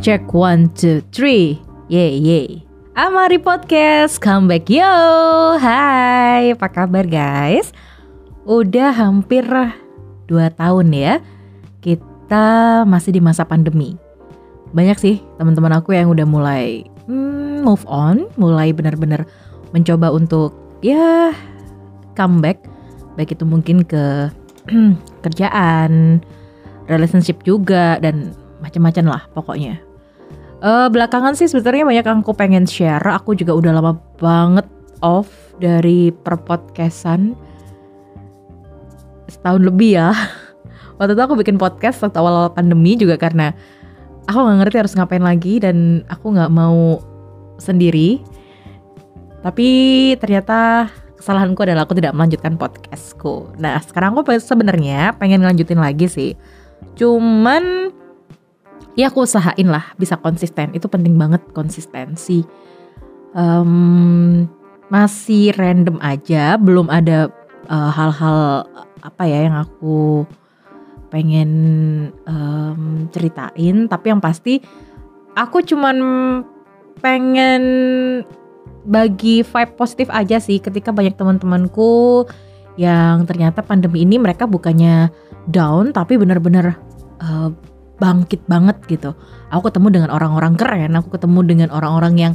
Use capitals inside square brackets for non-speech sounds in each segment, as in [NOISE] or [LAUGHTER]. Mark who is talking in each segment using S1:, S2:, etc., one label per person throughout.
S1: Check one, two, three. Yeay, yeay. Amari Podcast, come back yo. Hai, apa kabar guys? Udah hampir 2 tahun ya kita masih di masa pandemi. Banyak sih teman-teman aku yang udah mulai hmm, move on, mulai benar-benar mencoba untuk ya comeback baik itu mungkin ke [CLEARS THROAT] kerjaan, relationship juga dan macam-macam lah pokoknya. Uh, belakangan sih sebenarnya banyak yang aku pengen share. Aku juga udah lama banget off dari perpodcastan setahun lebih ya. [LAUGHS] Waktu itu aku bikin podcast waktu awal-awal pandemi juga karena aku nggak ngerti harus ngapain lagi dan aku nggak mau sendiri. Tapi ternyata kesalahanku adalah aku tidak melanjutkan podcastku. Nah sekarang aku sebenarnya pengen ngelanjutin lagi sih. Cuman ya aku usahain lah bisa konsisten. Itu penting banget konsistensi. Um, masih random aja, belum ada eh, hal-hal uh, apa ya yang aku pengen um, ceritain. Tapi yang pasti aku cuman pengen bagi vibe positif aja sih ketika banyak teman-temanku yang ternyata pandemi ini mereka bukannya down tapi benar-benar uh, bangkit banget gitu. Aku ketemu dengan orang-orang keren, aku ketemu dengan orang-orang yang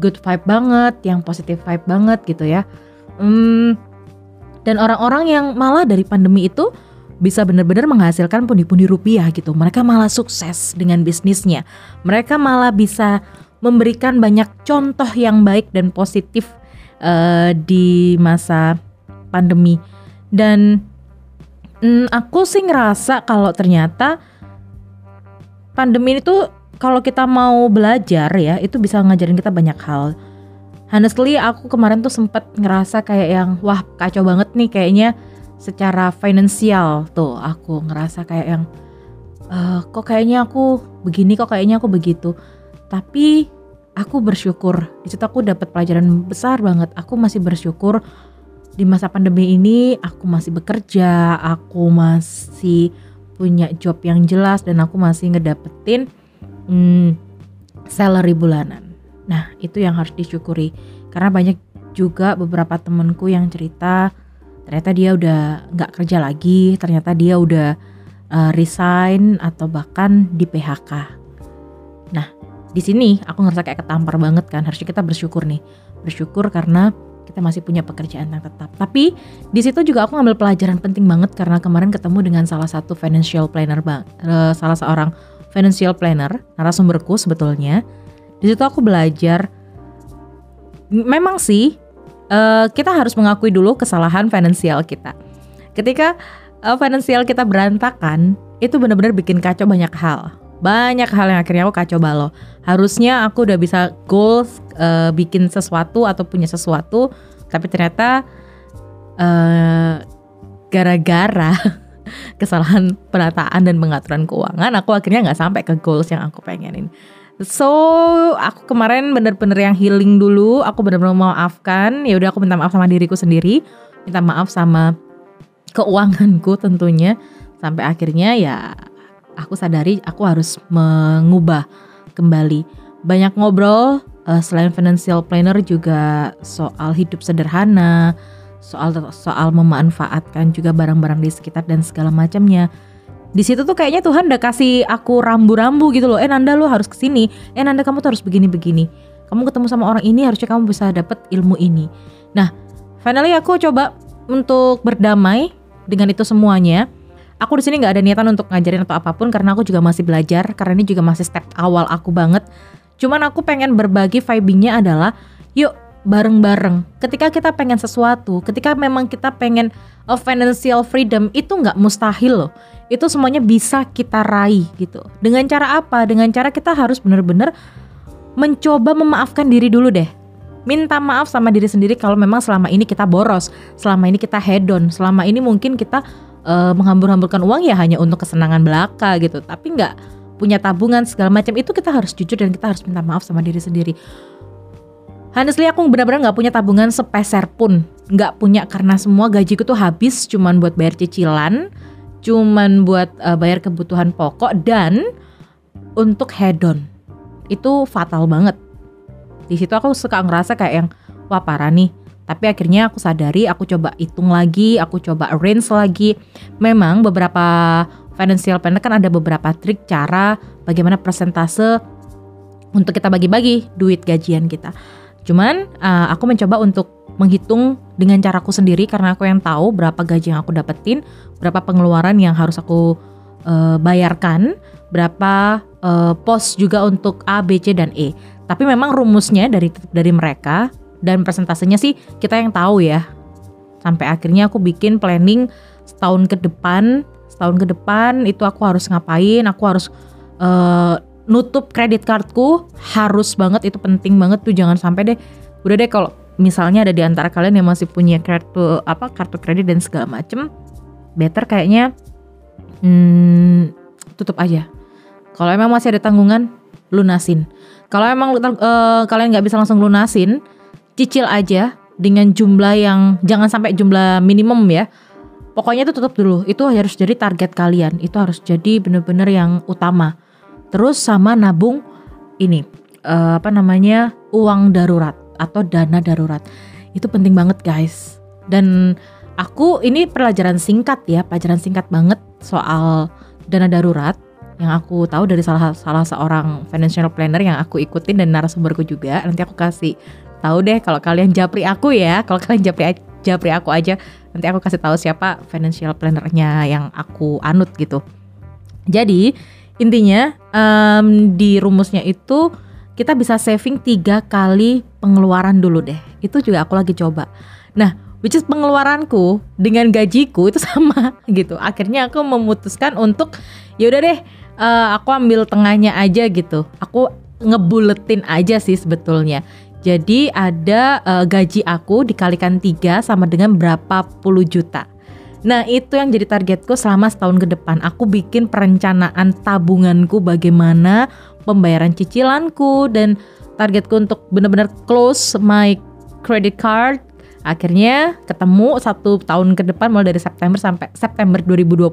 S1: good vibe banget, yang positif vibe banget gitu ya. Hmm, dan orang-orang yang malah dari pandemi itu bisa benar-benar menghasilkan pundi-pundi rupiah gitu. Mereka malah sukses dengan bisnisnya. Mereka malah bisa memberikan banyak contoh yang baik dan positif uh, di masa pandemi. Dan mm, aku sih ngerasa kalau ternyata pandemi itu kalau kita mau belajar ya itu bisa ngajarin kita banyak hal. Honestly aku kemarin tuh sempet ngerasa kayak yang wah kacau banget nih kayaknya secara finansial tuh. Aku ngerasa kayak yang uh, kok kayaknya aku begini kok kayaknya aku begitu. Tapi aku bersyukur di situ aku dapat pelajaran besar banget. Aku masih bersyukur di masa pandemi ini aku masih bekerja aku masih punya job yang jelas dan aku masih ngedapetin hmm, salary bulanan. Nah itu yang harus disyukuri. Karena banyak juga beberapa temenku yang cerita ternyata dia udah nggak kerja lagi ternyata dia udah uh, resign atau bahkan di PHK nah di sini aku ngerasa kayak ketampar banget kan. Harusnya kita bersyukur nih. Bersyukur karena kita masih punya pekerjaan yang tetap. Tapi di situ juga aku ngambil pelajaran penting banget karena kemarin ketemu dengan salah satu financial planner bang uh, salah seorang financial planner narasumberku sebetulnya. Di situ aku belajar memang sih uh, kita harus mengakui dulu kesalahan finansial kita. Ketika uh, finansial kita berantakan itu benar-benar bikin kacau banyak hal banyak hal yang akhirnya aku kacau balau. Harusnya aku udah bisa goals uh, bikin sesuatu atau punya sesuatu, tapi ternyata uh, gara-gara [LAUGHS] kesalahan penataan dan pengaturan keuangan, aku akhirnya nggak sampai ke goals yang aku pengenin. So aku kemarin bener-bener yang healing dulu, aku bener-bener maafkan. Ya udah aku minta maaf sama diriku sendiri, minta maaf sama keuanganku tentunya. Sampai akhirnya ya aku sadari aku harus mengubah kembali. Banyak ngobrol uh, selain financial planner juga soal hidup sederhana, soal soal memanfaatkan juga barang-barang di sekitar dan segala macamnya. Di situ tuh kayaknya Tuhan udah kasih aku rambu-rambu gitu loh. Eh Nanda lu harus ke sini. Eh Nanda kamu tuh harus begini-begini. Kamu ketemu sama orang ini harusnya kamu bisa dapet ilmu ini. Nah, finally aku coba untuk berdamai dengan itu semuanya aku di sini nggak ada niatan untuk ngajarin atau apa pun karena aku juga masih belajar karena ini juga masih step awal aku banget. Cuman aku pengen berbagi vibingnya adalah yuk bareng-bareng. Ketika kita pengen sesuatu, ketika memang kita pengen a financial freedom itu nggak mustahil loh. Itu semuanya bisa kita raih gitu. Dengan cara apa? Dengan cara kita harus bener-bener mencoba memaafkan diri dulu deh. Minta maaf sama diri sendiri kalau memang selama ini kita boros, selama ini kita hedon, selama ini mungkin kita uh, menghambur-hamburkan uang ya hanya untuk kesenangan belaka gitu tapi nggak punya tabungan segala macam itu kita harus jujur dan kita harus minta maaf sama diri sendiri honestly aku benar-benar nggak punya tabungan sepeser pun nggak punya karena semua gajiku tuh habis cuman buat bayar cicilan cuman buat uh, bayar kebutuhan pokok dan untuk hedon itu fatal banget. Di situ aku suka ngerasa kayak yang wah parah nih. Tapi akhirnya aku sadari, aku coba hitung lagi, aku coba arrange lagi. Memang beberapa financial planner kan ada beberapa trik cara bagaimana persentase untuk kita bagi-bagi duit gajian kita. Cuman uh, aku mencoba untuk menghitung dengan caraku sendiri karena aku yang tahu berapa gaji yang aku dapetin, berapa pengeluaran yang harus aku uh, bayarkan, berapa uh, pos juga untuk A, B, C dan E. Tapi memang rumusnya dari dari mereka dan persentasenya sih kita yang tahu ya. Sampai akhirnya aku bikin planning setahun ke depan, setahun ke depan itu aku harus ngapain, aku harus uh, nutup kredit cardku harus banget itu penting banget tuh. Jangan sampai deh. Udah deh kalau misalnya ada di antara kalian yang masih punya kartu apa kartu kredit dan segala macem better kayaknya hmm, tutup aja. Kalau emang masih ada tanggungan lunasin. Kalau emang uh, kalian nggak bisa langsung lunasin cicil aja dengan jumlah yang jangan sampai jumlah minimum ya. Pokoknya itu tutup dulu. Itu harus jadi target kalian. Itu harus jadi bener-bener yang utama. Terus sama nabung ini uh, apa namanya uang darurat atau dana darurat. Itu penting banget guys. Dan aku ini pelajaran singkat ya, pelajaran singkat banget soal dana darurat yang aku tahu dari salah salah seorang financial planner yang aku ikutin dan narasumberku juga. Nanti aku kasih tahu deh kalau kalian japri aku ya. Kalau kalian japri japri aku aja nanti aku kasih tahu siapa financial plannernya yang aku anut gitu. Jadi intinya um, di rumusnya itu kita bisa saving tiga kali pengeluaran dulu deh. Itu juga aku lagi coba. Nah which is pengeluaranku dengan gajiku itu [LAUGHS] sama gitu. Akhirnya aku memutuskan untuk ya udah deh uh, aku ambil tengahnya aja gitu. Aku ngebuletin aja sih sebetulnya jadi ada uh, gaji aku dikalikan tiga sama dengan berapa puluh juta. Nah itu yang jadi targetku selama setahun ke depan. Aku bikin perencanaan tabunganku bagaimana pembayaran cicilanku dan targetku untuk benar-benar close my credit card. Akhirnya ketemu satu tahun ke depan mulai dari September sampai September 2021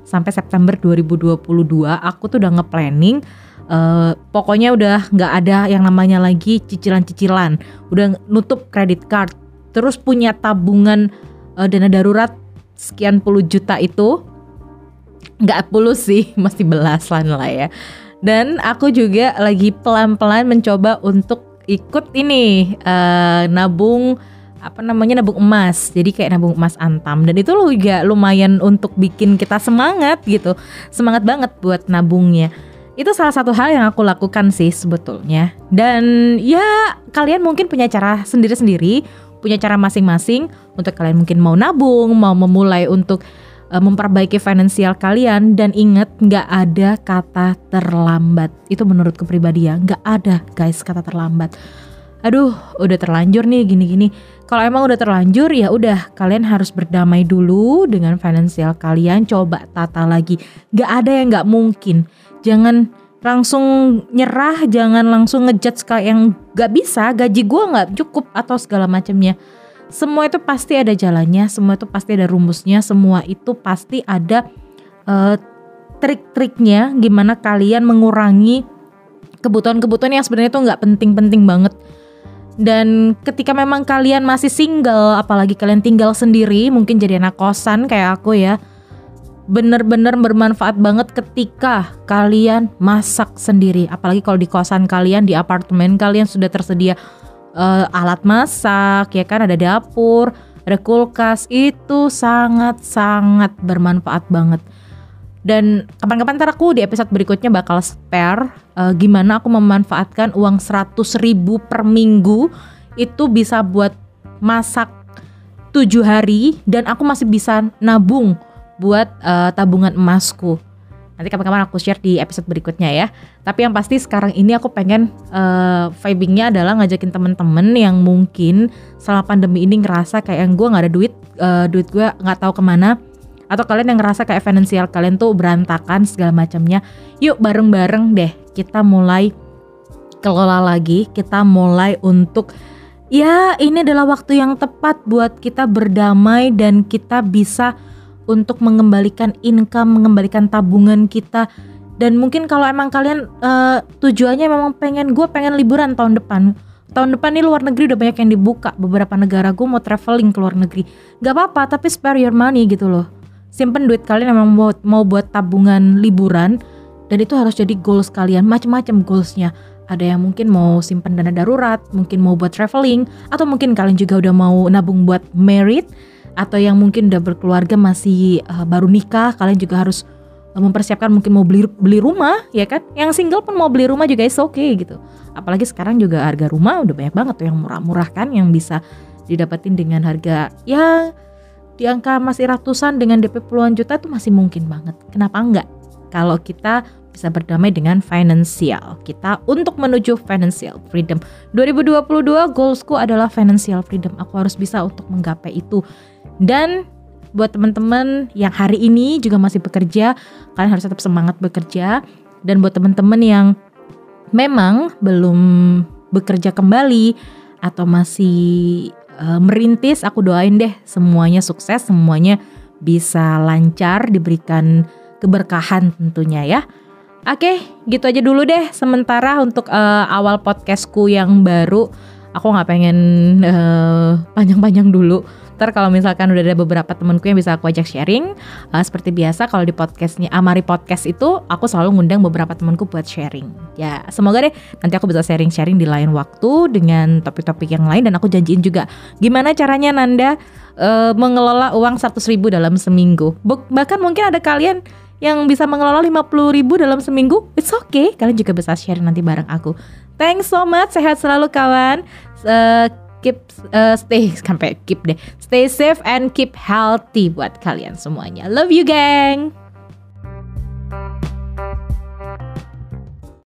S1: sampai September 2022 aku tuh udah nge-planning uh, pokoknya udah nggak ada yang namanya lagi cicilan-cicilan. Udah nutup kredit card. Terus punya tabungan uh, dana darurat sekian puluh juta itu nggak puluh sih [LAUGHS] masih belasan lah ya. Dan aku juga lagi pelan-pelan mencoba untuk ikut ini uh, nabung apa namanya nabung emas. Jadi kayak nabung emas antam. Dan itu juga lumayan untuk bikin kita semangat gitu. Semangat banget buat nabungnya itu salah satu hal yang aku lakukan sih sebetulnya. Dan ya kalian mungkin punya cara sendiri-sendiri, punya cara masing-masing untuk kalian mungkin mau nabung, mau memulai untuk uh, memperbaiki finansial kalian dan ingat nggak ada kata terlambat. Itu menurutku pribadi ya, nggak ada guys kata terlambat. Aduh, udah terlanjur nih gini-gini. Kalau emang udah terlanjur ya udah kalian harus berdamai dulu dengan finansial kalian. Coba tata lagi. Gak ada yang gak mungkin jangan langsung nyerah, jangan langsung ngejudge kayak yang gak bisa, gaji gue gak cukup atau segala macamnya. Semua itu pasti ada jalannya, semua itu pasti ada rumusnya, semua itu pasti ada uh, trik-triknya gimana kalian mengurangi kebutuhan-kebutuhan yang sebenarnya itu nggak penting-penting banget. Dan ketika memang kalian masih single, apalagi kalian tinggal sendiri, mungkin jadi anak kosan kayak aku ya, bener-bener bermanfaat banget ketika kalian masak sendiri. Apalagi kalau di kosan kalian, di apartemen kalian sudah tersedia uh, alat masak, ya kan ada dapur, ada kulkas. Itu sangat-sangat bermanfaat banget. Dan kapan-kapan ntar aku di episode berikutnya bakal spare uh, gimana aku memanfaatkan uang 100 ribu per minggu itu bisa buat masak tujuh hari dan aku masih bisa nabung buat uh, tabungan emasku. Nanti kapan-kapan aku share di episode berikutnya ya. Tapi yang pasti sekarang ini aku pengen uh, vibingnya adalah ngajakin temen-temen yang mungkin selama pandemi ini ngerasa kayak yang gue nggak ada duit, uh, duit gue nggak tahu ke mana. Atau kalian yang ngerasa kayak finansial kalian tuh berantakan segala macamnya. Yuk bareng-bareng deh kita mulai kelola lagi, kita mulai untuk ya ini adalah waktu yang tepat buat kita berdamai dan kita bisa untuk mengembalikan income, mengembalikan tabungan kita. Dan mungkin kalau emang kalian uh, tujuannya memang pengen gue pengen liburan tahun depan. Tahun depan nih luar negeri udah banyak yang dibuka beberapa negara. Gue mau traveling ke luar negeri. Gak apa-apa tapi spare your money gitu loh. Simpen duit kalian emang mau, mau buat tabungan liburan. Dan itu harus jadi goals kalian macam-macam goalsnya. Ada yang mungkin mau simpen dana darurat, mungkin mau buat traveling, atau mungkin kalian juga udah mau nabung buat merit, atau yang mungkin udah berkeluarga masih uh, baru nikah, kalian juga harus mempersiapkan mungkin mau beli beli rumah ya kan? Yang single pun mau beli rumah juga is oke okay, gitu. Apalagi sekarang juga harga rumah udah banyak banget tuh yang murah-murah kan yang bisa didapetin dengan harga ya di angka masih ratusan dengan DP puluhan juta itu masih mungkin banget. Kenapa enggak? Kalau kita bisa berdamai dengan financial kita untuk menuju financial freedom. 2022 goalsku adalah financial freedom. Aku harus bisa untuk menggapai itu dan buat teman-teman yang hari ini juga masih bekerja, kalian harus tetap semangat bekerja. Dan buat teman-teman yang memang belum bekerja kembali atau masih uh, merintis, aku doain deh semuanya sukses, semuanya bisa lancar, diberikan keberkahan tentunya ya. Oke, gitu aja dulu deh sementara untuk uh, awal podcastku yang baru. Aku nggak pengen uh, panjang-panjang dulu Ntar kalau misalkan udah ada beberapa temenku yang bisa aku ajak sharing, uh, seperti biasa kalau di podcastnya Amari Podcast itu aku selalu ngundang beberapa temenku buat sharing. Ya semoga deh nanti aku bisa sharing-sharing di lain waktu dengan topik-topik yang lain dan aku janjiin juga gimana caranya Nanda uh, mengelola uang 100 ribu dalam seminggu. Bahkan mungkin ada kalian yang bisa mengelola 50 ribu dalam seminggu, it's okay. Kalian juga bisa sharing nanti bareng aku. Thanks so much, sehat selalu kawan. Uh, keep uh, stay [LAUGHS] sampai keep deh. Stay safe and keep healthy buat kalian semuanya. Love you gang.